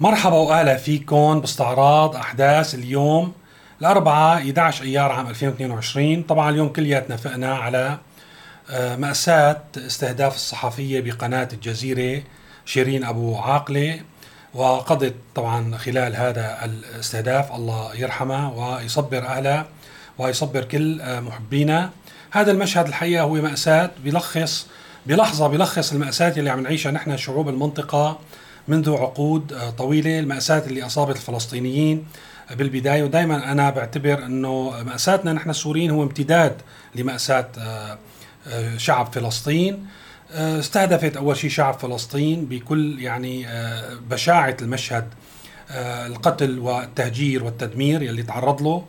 مرحبا وأهلا فيكم باستعراض أحداث اليوم الأربعاء 11 أيار عام 2022 طبعا اليوم كلياتنا فقنا على آه، مأساة استهداف الصحفية بقناة الجزيرة شيرين أبو عاقلة وقضت طبعا خلال هذا الاستهداف الله يرحمها ويصبر أهلها ويصبر كل آه، محبينا. هذا المشهد الحقيقة هو مأساة بيلخص بلحظة بيلخص المأساة اللي عم نعيشها نحن شعوب المنطقة. منذ عقود آه، طويلة المأساة اللي أصابت الفلسطينيين بالبداية. ودائما أنا بعتبر أنه مأساتنا نحن السوريين هو امتداد لمأساة آه، آه، شعب فلسطين. استهدفت أول شيء شعب فلسطين بكل يعني بشاعة المشهد القتل والتهجير والتدمير يلي تعرض له.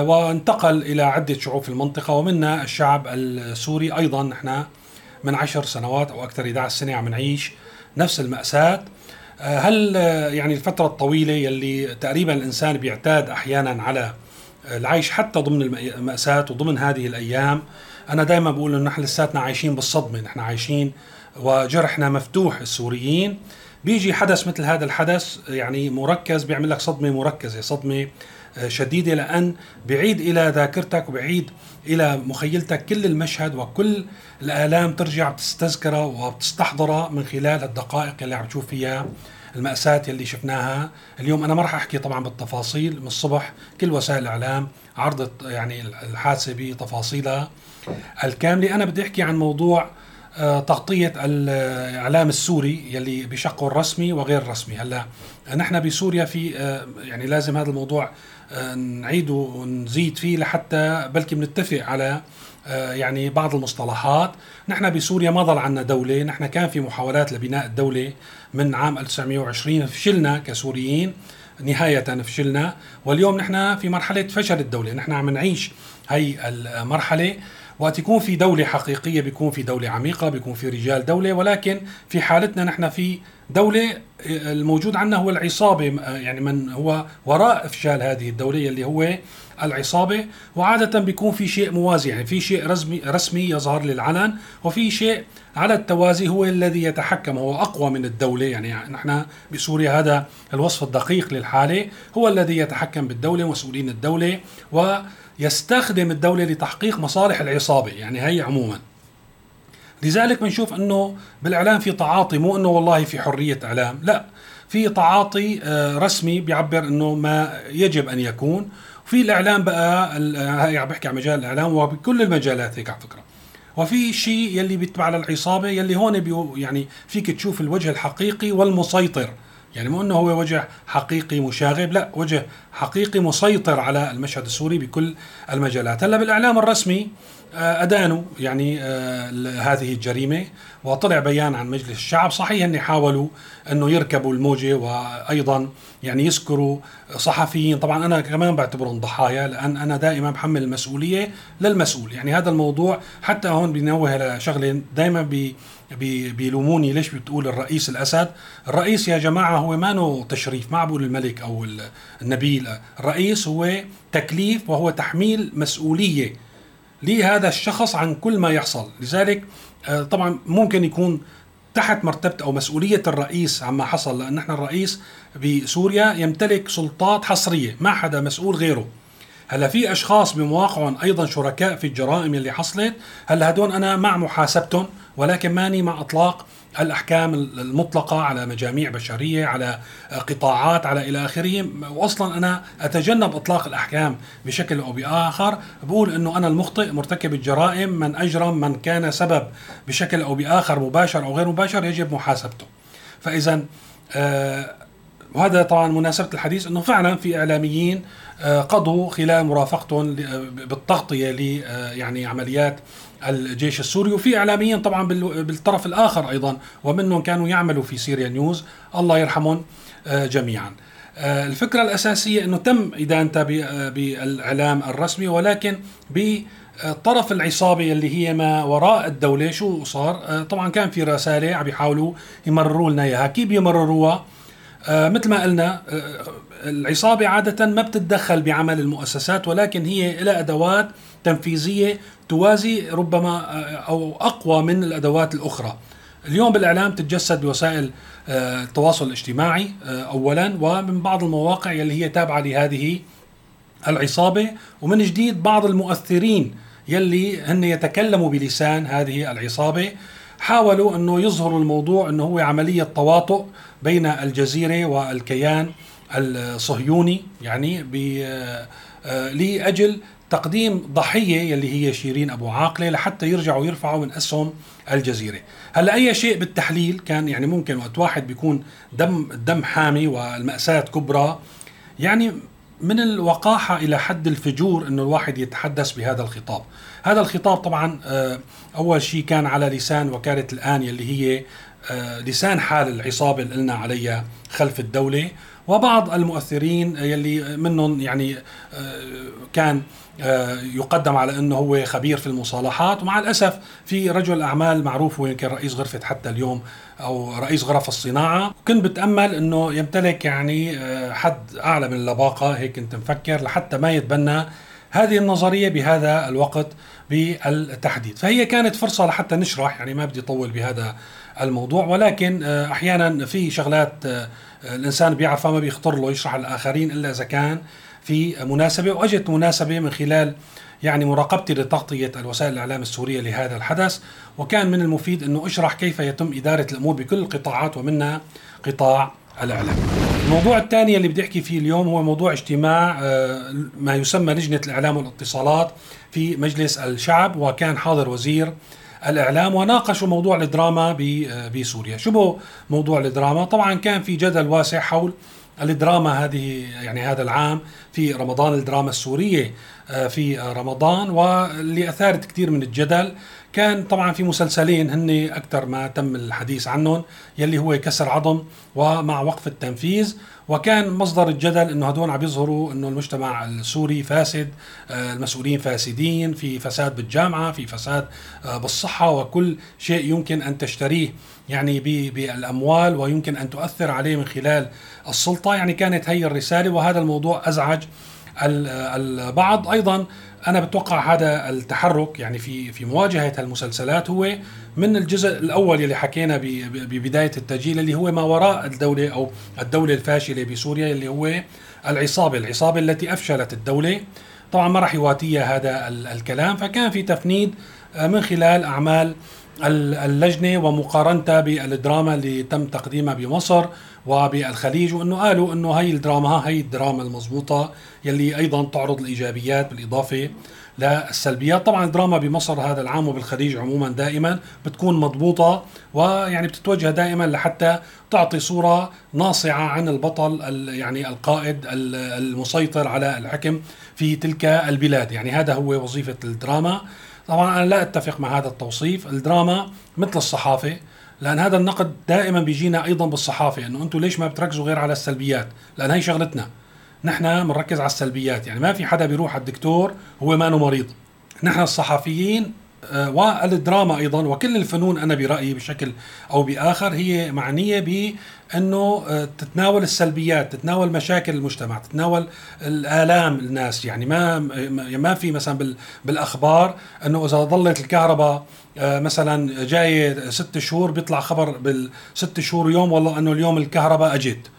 وانتقل إلى عدة شعوب في المنطقة ومنها الشعب السوري أيضا. نحن من عشر سنوات أو أكثر 11 سنة عم نعيش نفس المأساة. آه، هل آه، يعني الفترة الطويلة يلي تقريبا الإنسان بيعتاد أحيانا على العيش حتى ضمن المأساة وضمن هذه الأيام أنا دائما بقول إنه نحن لساتنا عايشين بالصدمة نحن عايشين وجرحنا مفتوح السوريين. بيجي حدث مثل هذا الحدث يعني مركز بيعمل لك صدمة مركزة صدمة آه، شديدة لأن بعيد إلى ذاكرتك وبعيد إلى مخيلتك كل المشهد وكل الآلام ترجع بتستذكرها وبتستحضرها من خلال الدقائق اللي عم تشوف فيها. المأساة اللي شفناها. اليوم أنا ما راح أحكي طبعا بالتفاصيل من الصبح كل وسائل الإعلام عرضت يعني الحادثة بتفاصيلها. الكاملة أنا بدي أحكي عن موضوع آه، تغطية الإعلام السوري يلي بشقه الرسمي وغير الرسمي. هلأ نحن بسوريا في آه، يعني لازم هذا الموضوع آه، نعيد ونزيد فيه لحتى بلكي بنتفق على يعني بعض المصطلحات. نحن بسوريا ما ضل عنا دولة نحن كان في محاولات لبناء الدولة من عام 1920 فشلنا كسوريين نهاية فشلنا. واليوم نحن في مرحلة فشل الدولة نحن عم نعيش هي المرحلة. وقت يكون في دولة حقيقية بيكون في دولة عميقة بيكون في رجال دولة. ولكن في حالتنا نحن في دولة الموجود عندنا هو العصابة يعني من هو وراء إفشال هذه الدولة اللي هو العصابة وعادة بيكون في شيء موازي يعني في شيء رسمي, رسمي يظهر للعلن وفي شيء على التوازي هو الذي يتحكم هو أقوى من الدولة. يعني نحن بسوريا هذا الوصف الدقيق للحالة هو الذي يتحكم بالدولة مسؤولين الدولة ويستخدم الدولة لتحقيق مصالح العصابة يعني هي عموما. لذلك بنشوف إنه بالإعلام في تعاطي مو إنه والله في حرية إعلام لا. في تعاطي آه، رسمي بيعبر إنه ما يجب أن يكون وفي الإعلام بقى هي عم بحكي عن مجال الإعلام وبكل المجالات هيك على فكرة. وفي شيء يلي بيتبع للعصابة يلي هون بيو يعني فيك تشوف الوجه الحقيقي والمسيطر. يعني مو إنه هو وجه حقيقي مشاغب لا وجه حقيقي مسيطر على المشهد السوري بكل المجالات. هلأ بالإعلام الرسمي آه، أدانوا يعني آه، هذه الجريمة وطلع بيان عن مجلس الشعب. صحيح أن حاولوا أنه يركبوا الموجة وأيضا يعني يذكروا صحفيين. طبعا أنا كمان بعتبرهم ضحايا لأن أنا دائما بحمل المسؤولية للمسؤول. يعني هذا الموضوع حتى هون بنوه لشغلة دائما بيلوموني ليش بتقول الرئيس الأسد؟ الرئيس يا جماعة هو ما تشريف ما بقول الملك أو النبيل. الرئيس هو تكليف وهو تحميل مسؤولية لهذا الشخص عن كل ما يحصل. لذلك آه، طبعا ممكن يكون تحت مرتبة أو مسؤولية الرئيس عما حصل لأن نحن الرئيس بسوريا يمتلك سلطات حصرية ما حدا مسؤول غيره. هلا في أشخاص بمواقعهم أيضا شركاء في الجرائم اللي حصلت. هلا هدول أنا مع محاسبتهم. ولكن ماني مع إطلاق الأحكام المطلقة على مجاميع بشرية على قطاعات على إلى آخره. واصلا أنا أتجنب إطلاق الأحكام بشكل أو بآخر. بقول إنه أنا المخطئ مرتكب الجرائم. من أجرم من كان سبب بشكل أو بآخر مباشر أو غير مباشر يجب محاسبته. فاذا آه وهذا طبعا مناسبة الحديث إنه فعلا في إعلاميين آه، قضوا خلال مرافقتهم بالتغطية ل آه، يعني عمليات الجيش السوري. وفي إعلاميين طبعا بالطرف الآخر أيضا ومنهم كانوا يعملوا في سيريا نيوز. الله يرحمهم آه، جميعا. الفكرة الأساسية أنه تم إدانته بالإعلام الرسمي ولكن بطرف العصابة اللي هي ما وراء الدولة شو صار؟ طبعا كان في رسالة عم يحاولوا يمرروا لنا إياها. كيف يمرروها آه مثل ما قلنا آه العصابة عادة ما بتتدخل بعمل المؤسسات ولكن هي لها أدوات تنفيذية توازي ربما آه أو أقوى من الأدوات الأخرى. اليوم بالإعلام تتجسد بوسائل آه، التواصل الاجتماعي آه، اولا ومن بعض المواقع يلي هي تابعة لهذه العصابة. ومن جديد بعض المؤثرين يلي هن يتكلموا بلسان هذه العصابة. حاولوا أنه يظهروا الموضوع أنه هو عملية تواطؤ بين الجزيرة والكيان الصهيوني يعني لأجل تقديم ضحية يلي هي شيرين أبو عاقلة لحتى يرجعوا يرفعوا من أسهم الجزيرة. هلأ أي شيء بالتحليل كان يعني ممكن وقت واحد بيكون دم الدم حامي والمأساة كبرى يعني من الوقاحة إلى حد الفجور أنه الواحد يتحدث بهذا الخطاب. هذا الخطاب طبعا آه، أول شيء كان على لسان وكالة الآن يلي هي آه، لسان حال العصابة اللي قلنا عليها خلف الدولة. وبعض المؤثرين يلي منهم يعني آه، كان آه، يقدم على إنه هو خبير في المصالحات ومع الأسف في رجل أعمال معروف هو يمكن رئيس غرفة حتى اليوم أو رئيس غرف الصناعة. كنت بتأمل إنه يمتلك يعني آه، حد أعلى من اللباقة هيك كنت مفكر لحتى ما يتبنى هذه النظرية بهذا الوقت بالتحديد فهي كانت فرصة لحتى نشرح يعني ما بدي أطول بهذا الموضوع ولكن أحيانا في شغلات الإنسان بيعرفها ما بيخطر له يشرح للآخرين إلا إذا كان في مناسبة واجت مناسبة من خلال يعني مراقبتي لتغطية الوسائل الإعلام السورية لهذا الحدث وكان من المفيد إنه أشرح كيف يتم إدارة الأمور بكل القطاعات ومنها قطاع الإعلام. الموضوع الثاني اللي بدي أحكي فيه اليوم هو موضوع اجتماع آه، ما يسمى لجنة الإعلام والاتصالات في مجلس الشعب وكان حاضر وزير الإعلام وناقشوا موضوع الدراما آه، بسوريا، شو موضوع الدراما؟ طبعا كان في جدل واسع حول الدراما هذه يعني هذا العام في رمضان الدراما السورية آه، في رمضان واللي أثارت كثير من الجدل. كان طبعا في مسلسلين هن أكثر ما تم الحديث عنهم يلي هو كسر عظم ومع وقف التنفيذ. وكان مصدر الجدل إنه هدول عم يظهروا إنه المجتمع السوري فاسد آه، المسؤولين فاسدين في فساد بالجامعة في فساد آه، بالصحة وكل شيء يمكن أن تشتريه. يعني بالأموال ويمكن أن تؤثر عليه من خلال السلطة. يعني كانت هي الرسالة وهذا الموضوع أزعج البعض. أيضا أنا بتوقع هذا التحرك يعني في في مواجهة المسلسلات هو من الجزء الأول اللي حكينا ببداية التسجيل اللي هو ما وراء الدولة أو الدولة الفاشلة بسوريا اللي هو العصابة، العصابة التي أفشلت الدولة. طبعا ما راح يواتيها هذا الكلام. فكان في تفنيد آه، من خلال أعمال اللجنة ومقارنتها بالدراما اللي تم تقديمها بمصر وبالخليج وإنه قالوا إنه هي الدراما هي الدراما المضبوطة يلي أيضا تعرض الايجابيات بالإضافة للسلبيات. طبعا الدراما بمصر هذا العام وبالخليج عموما دائما بتكون مضبوطة ويعني بتتوجه دائما لحتى تعطي صورة ناصعة عن البطل يعني القائد المسيطر على الحكم في تلك البلاد. يعني هذا هو وظيفة الدراما. طبعا أنا لا أتفق مع هذا التوصيف. الدراما مثل الصحافة لأن هذا النقد دائما بيجينا أيضا بالصحافة إنه أنتم ليش ما بتركزوا غير على السلبيات؟ لأن هي شغلتنا. نحن بنركز على السلبيات يعني ما في حدا بيروح على الدكتور هو ما مريض. نحن الصحفيين والدراما أيضا وكل الفنون أنا برأيي بشكل أو بآخر هي معنية بأنه آه، تتناول السلبيات، تتناول مشاكل المجتمع، تتناول الآلام الناس، يعني ما ما في مثلا بالأخبار أنه إذا ظلت الكهرباء آه، مثلا جاي ست شهور بيطلع خبر بالست شهور يوم والله أنه اليوم الكهرباء أجت.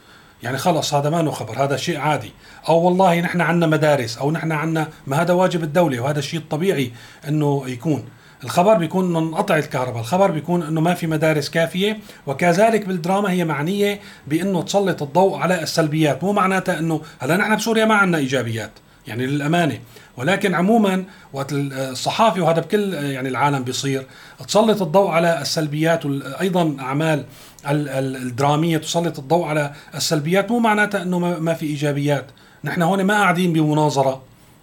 يعني خلص هذا ما خبر هذا شيء عادي. أو والله نحن عندنا مدارس أو نحن عندنا ما هذا واجب الدولة وهذا الشيء الطبيعي إنه يكون. الخبر بيكون إنه انقطع الكهرباء الخبر بيكون إنه ما في مدارس كافية وكذلك بالدراما هي معنية بإنه تسلط الضوء على السلبيات. مو معناتها إنه هلأ نحن بسوريا ما عندنا إيجابيات يعني للأمانة. ولكن عموما وقت الصحافي وهذا بكل يعني العالم بيصير تسلط الضوء على السلبيات وأيضا أعمال الدرامية تسلط الضوء على السلبيات مو معناتها إنه ما في إيجابيات. نحن هون ما قاعدين بمناظرة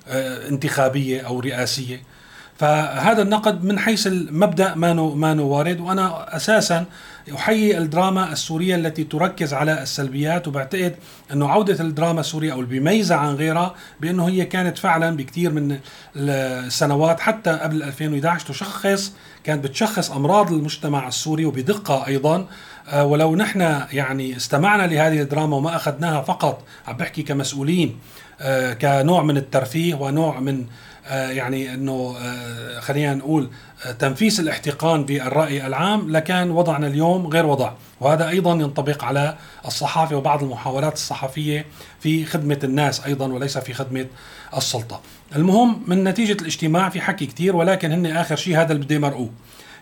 آه، انتخابية أو رئاسية. فهذا النقد من حيث المبدأ ما ما وارد وأنا أساسا أحيي الدراما السورية التي تركز على السلبيات وبعتقد أنه عودة الدراما السورية أو بيميزها عن غيرها بأنه هي كانت فعلا بكثير من السنوات حتى قبل 2011 تشخص كانت بتشخص أمراض المجتمع السوري وبدقة أيضا ولو نحن يعني استمعنا لهذه الدراما وما أخذناها فقط عم بحكي كمسؤولين آه، كنوع من الترفيه ونوع من آه، يعني إنه خلينا نقول تنفيس الاحتقان بالرأي العام لكان وضعنا اليوم غير وضع وهذا أيضا ينطبق على الصحافة وبعض المحاولات الصحفية في خدمة الناس أيضا وليس في خدمة السلطة. المهم من نتيجة الاجتماع في حكي كثير ولكن هن آخر شيء هذا اللي بده يمرقوه.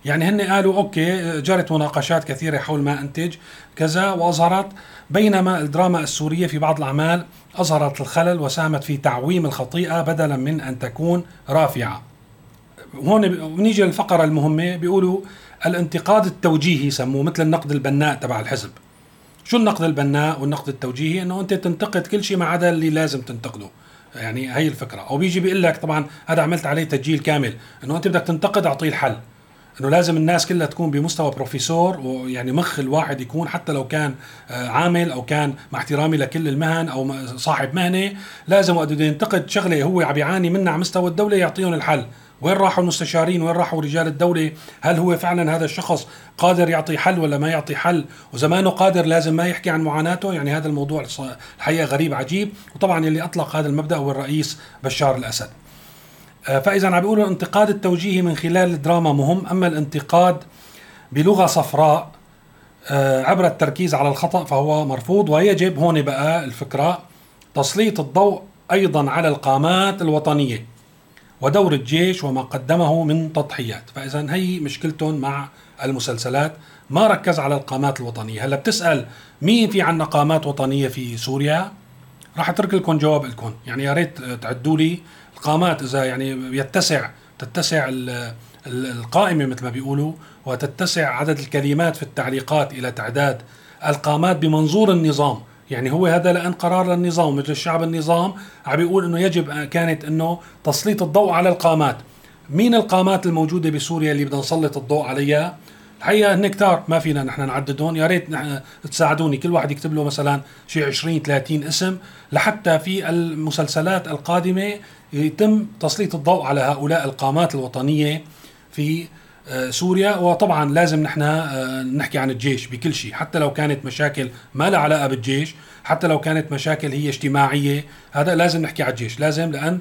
يعني هن قالوا أوكي جرت مناقشات كثيرة حول ما أنتج كذا وأظهرت بينما الدراما السورية في بعض الأعمال أظهرت الخلل وساهمت في تعويم الخطيئة بدلا من أن تكون رافعة. هون بنيجي للفقرة المهمة بيقولوا الانتقاد التوجيهي يسموه مثل النقد البناء تبع الحزب. شو النقد البناء والنقد التوجيهي؟ إنه أنت تنتقد كل شيء ما عدا اللي لازم تنتقده. يعني هي الفكرة، أو بيجي بيقول لك طبعا هذا عملت عليه تسجيل كامل، إنه أنت بدك تنتقد أعطيه الحل. إنه لازم الناس كلها تكون بمستوى بروفيسور ويعني مخ الواحد يكون حتى لو كان آه، عامل أو كان مع احترامي لكل المهن أو صاحب مهنة لازم وقت بده ينتقد شغلة هو عم بيعاني منها على مستوى الدولة يعطيهم الحل. وين راحوا المستشارين؟ وين راحوا رجال الدولة؟ هل هو فعلا هذا الشخص قادر يعطي حل ولا ما يعطي حل؟ وزمانه قادر لازم ما يحكي عن معاناته؟ يعني هذا الموضوع الحقيقة غريب عجيب. وطبعا اللي أطلق هذا المبدأ هو الرئيس بشار الأسد. فإذا عم بيقولوا الانتقاد التوجيهي من خلال الدراما مهم أما الانتقاد بلغة صفراء آه، عبر التركيز على الخطأ فهو مرفوض ويجب هون بقى الفكرة تسليط الضوء أيضا على القامات الوطنية ودور الجيش وما قدمه من تضحيات. فإذا هي مشكلتهم مع المسلسلات ما ركز على القامات الوطنية. هلأ بتسأل مين في عنا قامات وطنية في سوريا؟ راح أترك لكم جواب لكم يعني يا ريت تعدوا لي القامات إذا يعني يتسع تتسع القائمة مثل ما بيقولوا وتتسع عدد الكلمات في التعليقات إلى تعداد القامات بمنظور النظام. يعني هو هذا لأن قرار للنظام مجلس الشعب النظام عم بيقول إنه يجب كانت إنه تسليط الضوء على القامات. مين القامات الموجودة بسوريا اللي بدنا نسلط الضوء عليها؟ الحقيقة هن كتار ما فينا نحن نعددهم يا ريت نحن تساعدوني. كل واحد يكتب له مثلا شيء 20 30 اسم لحتى في المسلسلات القادمة يتم تسليط الضوء على هؤلاء القامات الوطنية في آه، سوريا. وطبعا لازم نحن آه، نحكي عن الجيش بكل شيء. حتى لو كانت مشاكل ما لها علاقة بالجيش حتى لو كانت مشاكل هي اجتماعية هذا لازم نحكي على الجيش. لازم لأن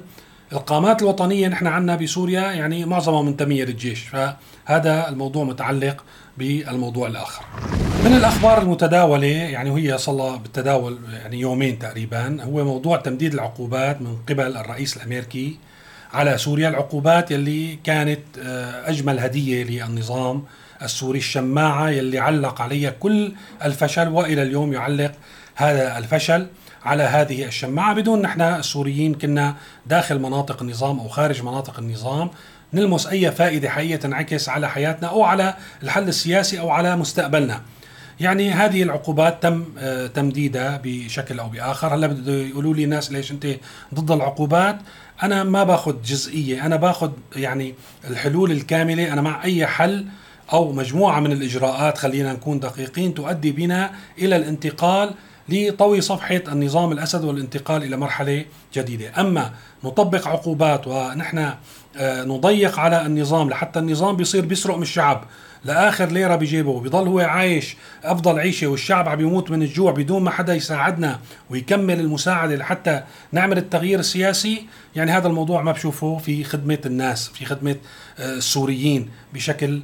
القامات الوطنية نحن عندنا بسوريا يعني معظمها منتمية للجيش فهذا الموضوع متعلق بالموضوع الآخر. من الأخبار المتداولة يعني وهي صار بالتداول يعني يومين تقريبا هو موضوع تمديد العقوبات من قبل الرئيس الأمريكي على سوريا العقوبات يلي كانت آه، أجمل هدية للنظام السوري الشماعة يلي علق عليها كل الفشل وإلى اليوم يعلق هذا الفشل على هذه الشماعة. بدون نحن السوريين كنا داخل مناطق النظام أو خارج مناطق النظام نلمس أي فائدة حقيقية تنعكس على حياتنا أو على الحل السياسي أو على مستقبلنا. يعني هذه العقوبات تم آه، تمديدها بشكل أو بآخر. هلأ بده يقولوا لي ناس ليش أنت ضد العقوبات؟ أنا ما باخذ جزئية. أنا باخذ يعني الحلول الكاملة. أنا مع أي حل أو مجموعة من الإجراءات خلينا نكون دقيقين تؤدي بنا إلى الانتقال لطوي صفحة النظام الأسد والانتقال إلى مرحلة جديدة. أما نطبق عقوبات ونحن آه، نضيق على النظام لحتى النظام بيصير بيسرق من الشعب لآخر ليرة بجيبه وبيضل هو عايش أفضل عيشة والشعب عم يموت من الجوع بدون ما حدا يساعدنا ويكمل المساعدة لحتى نعمل التغيير السياسي. يعني هذا الموضوع ما بشوفه في خدمة الناس في خدمة آه، السوريين بشكل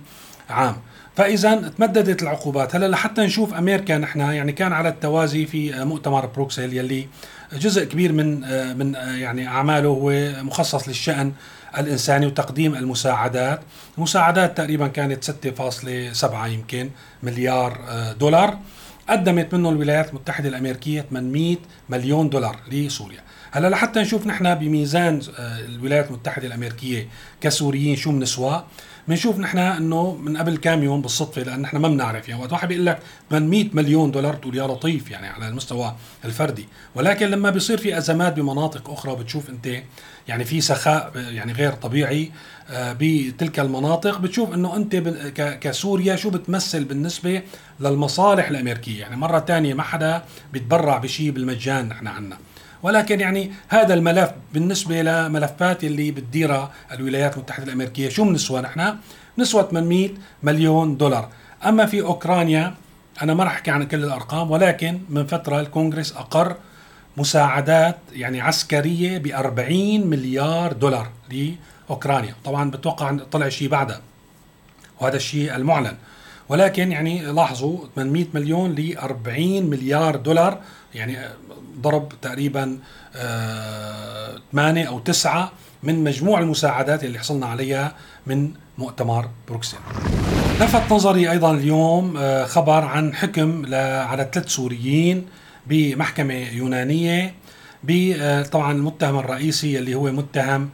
عام. فإذا تمددت العقوبات هلا لحتى نشوف أمريكا نحن يعني كان على التوازي في مؤتمر بروكسل يلي جزء كبير من من يعني أعماله هو مخصص للشأن الإنساني وتقديم المساعدات، المساعدات تقريبا كانت 6.7 يمكن مليار دولار. قدمت منه الولايات المتحدة الأمريكية 800 مليون دولار لسوريا. هلا لحتى نشوف نحن بميزان الولايات المتحدة الأمريكية كسوريين شو بنسوى بنشوف نحن إنه من قبل كام يوم بالصدفة لأن نحن ما بنعرف يعني وقت واحد بيقول لك 800 مليون دولار تقول يا لطيف يعني على المستوى الفردي ولكن لما بيصير في أزمات بمناطق أخرى بتشوف أنت يعني في سخاء يعني غير طبيعي آه، بتلك المناطق. بتشوف إنه أنت كسوريا شو بتمثل بالنسبة للمصالح الأمريكية. يعني مرة ثانية ما حدا بيتبرع بشيء بالمجان نحن عنا. ولكن يعني هذا الملف بالنسبة لملفات اللي بتديرها الولايات المتحدة الأمريكية. شو بنسوى نحن؟ نسوى 800 مليون دولار. أما في أوكرانيا أنا ما راح أحكي عن كل الأرقام ولكن من فترة الكونغرس أقر مساعدات يعني عسكرية ب 40 مليار دولار لأوكرانيا، طبعا بتوقع طلع شيء بعدها وهذا الشيء المعلن. ولكن يعني لاحظوا 800 مليون ل 40 مليار دولار يعني ضرب تقريبا 8 آه، أو 9 من مجموع المساعدات اللي حصلنا عليها من مؤتمر بروكسل. لفت نظري أيضا اليوم آه، خبر عن حكم على ثلاث سوريين بمحكمة يونانية آه، طبعا المتهم الرئيسي اللي هو متهم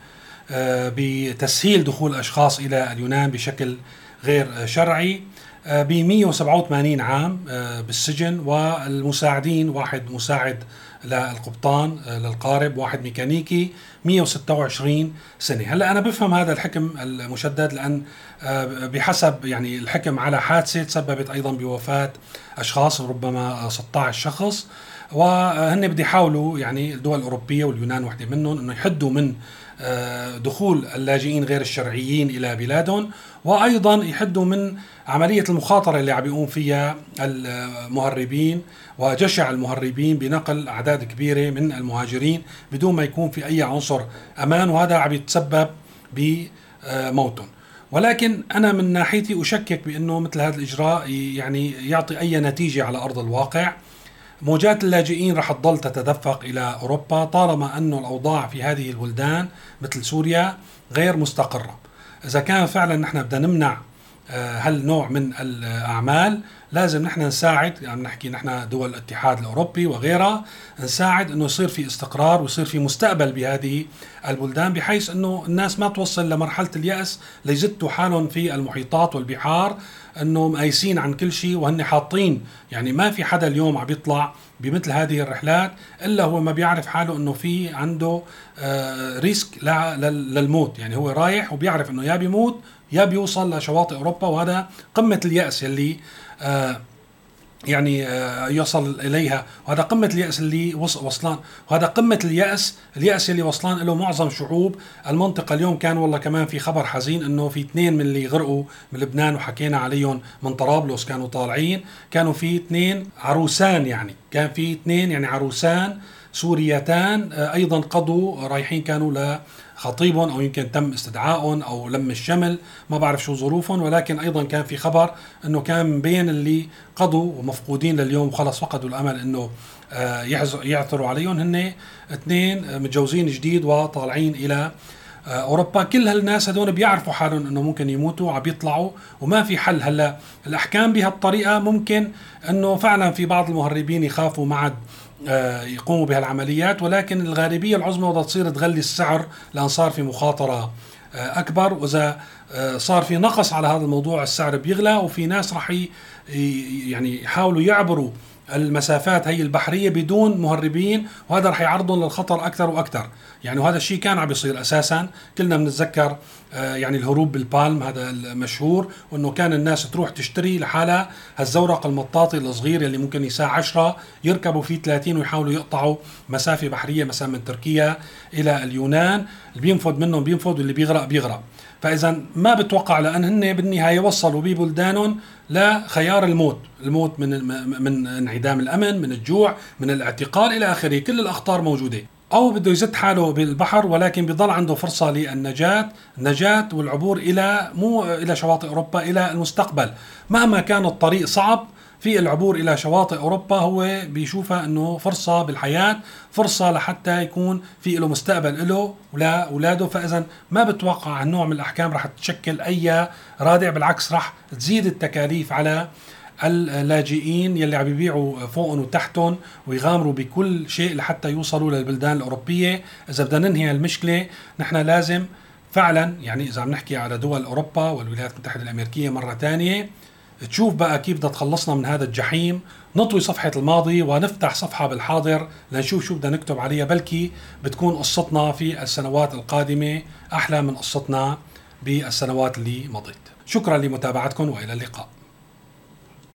بتسهيل دخول أشخاص إلى اليونان بشكل غير شرعي ب 187 عام آه، بالسجن والمساعدين واحد مساعد للقبطان آه، للقارب واحد ميكانيكي 126 سنة. هلأ أنا بفهم هذا الحكم المشدد لأن آه، بحسب يعني الحكم على حادثة تسببت أيضا بوفاة أشخاص ربما 16 شخص. وهن بدي يحاولوا يعني الدول الأوروبية واليونان وحدة منهم إنه يحدوا من دخول اللاجئين غير الشرعيين إلى بلادهم وأيضا يحدوا من عملية المخاطرة اللي عم بيقوم فيها المهربين وجشع المهربين بنقل أعداد كبيرة من المهاجرين بدون ما يكون في أي عنصر أمان وهذا عم يتسبب بموتهم. ولكن أنا من ناحيتي أشكك بإنه مثل هذا الإجراء يعني يعطي أي نتيجة على أرض الواقع. موجات اللاجئين رح تضل تتدفق إلى أوروبا طالما انه الأوضاع في هذه البلدان مثل سوريا غير مستقرة. إذا كان فعلا نحن بدنا نمنع هالنوع من الأعمال؟ لازم نحن نساعد يعني نحكي نحن دول الاتحاد الأوروبي وغيرها نساعد إنه يصير في استقرار ويصير في مستقبل بهذه البلدان بحيث إنه الناس ما توصل لمرحلة اليأس ليزتوا حالهم في المحيطات والبحار انه مقايسين عن كل شيء وهن حاطين يعني ما في حدا اليوم عم يطلع بمثل هذه الرحلات إلا هو ما بيعرف حاله إنه في عنده آه ريسك للموت يعني هو رايح وبيعرف إنه يا بيموت يا بيوصل لشواطئ أوروبا وهذا قمة اليأس اللي آه يعني آه، يصل إليها. وهذا قمة اليأس اللي وصلان. وهذا قمة اليأس اليأس اللي وصلان له معظم شعوب المنطقة اليوم. كان والله كمان في خبر حزين إنه في اثنين من اللي غرقوا من لبنان وحكينا عليهم من طرابلس كانوا طالعين. كانوا في اثنين عروسان يعني. كان في اثنين يعني عروسان سوريتان آه، أيضا قضوا رايحين كانوا لخطيبهم أو يمكن تم استدعائهم أو لم الشمل ما بعرف شو ظروفهم ولكن أيضا كان في خبر إنه كان بين اللي قضوا ومفقودين لليوم وخلص فقدوا الأمل إنه آه، يعثروا عليهم. هن اثنين متجوزين جديد وطالعين إلى آه، أوروبا. كل هالناس هدول بيعرفوا حالهم إنه ممكن يموتوا عم يطلعوا وما في حل. هلأ الأحكام بهالطريقة ممكن إنه فعلا في بعض المهربين يخافوا معد. آه، يقوموا بهالعمليات ولكن الغالبية العظمى بدها تصير تغلي السعر لأن صار في مخاطرة آه، أكبر. وإذا آه، صار في نقص على هذا الموضوع السعر بيغلى وفي ناس راح يعني يحاولوا يعبروا المسافات هي البحرية بدون مهربين وهذا رح يعرضهم للخطر أكثر وأكثر. يعني وهذا الشيء كان عم بيصير أساسا. كلنا بنتذكر آه، يعني الهروب بالبالم هذا المشهور وإنه كان الناس تروح تشتري لحالها هالزورق المطاطي الصغير اللي ممكن يساع 10 يركبوا فيه 30 ويحاولوا يقطعوا مسافة بحرية مثلا من تركيا إلى اليونان. اللي بينفض منهم بينفض واللي بيغرق بيغرق. فاذا ما بتوقع لأن هن بالنهاية وصلوا ببلدانهم لخيار الموت. الموت من من انعدام الأمن من الجوع من الاعتقال إلى آخره. كل الأخطار موجودة. أو بده يزت حاله بالبحر ولكن بضل عنده فرصة للنجاة النجاة والعبور إلى مو إلى شواطئ أوروبا إلى المستقبل. مهما كان الطريق صعب في العبور إلى شواطئ أوروبا هو بيشوفها إنه فرصة بالحياة فرصة لحتى يكون في له مستقبل له ولا أولاده. فإذا ما بتوقع هالنوع من الأحكام رح تشكل أي رادع بالعكس رح تزيد التكاليف على اللاجئين يلي عم يبيعوا فوقهم وتحتهم ويغامروا بكل شيء لحتى يوصلوا للبلدان الأوروبية، إذا بدنا ننهي المشكلة نحن لازم فعلا يعني إذا عم نحكي على دول أوروبا والولايات المتحدة الأمريكية مرة ثانية تشوف بقى كيف بدها تخلصنا من هذا الجحيم. نطوي صفحة الماضي ونفتح صفحة بالحاضر لنشوف شو بدنا نكتب عليها بلكي بتكون قصتنا في السنوات القادمة أحلى من قصتنا بالسنوات اللي مضت. شكرا لمتابعتكم وإلى اللقاء.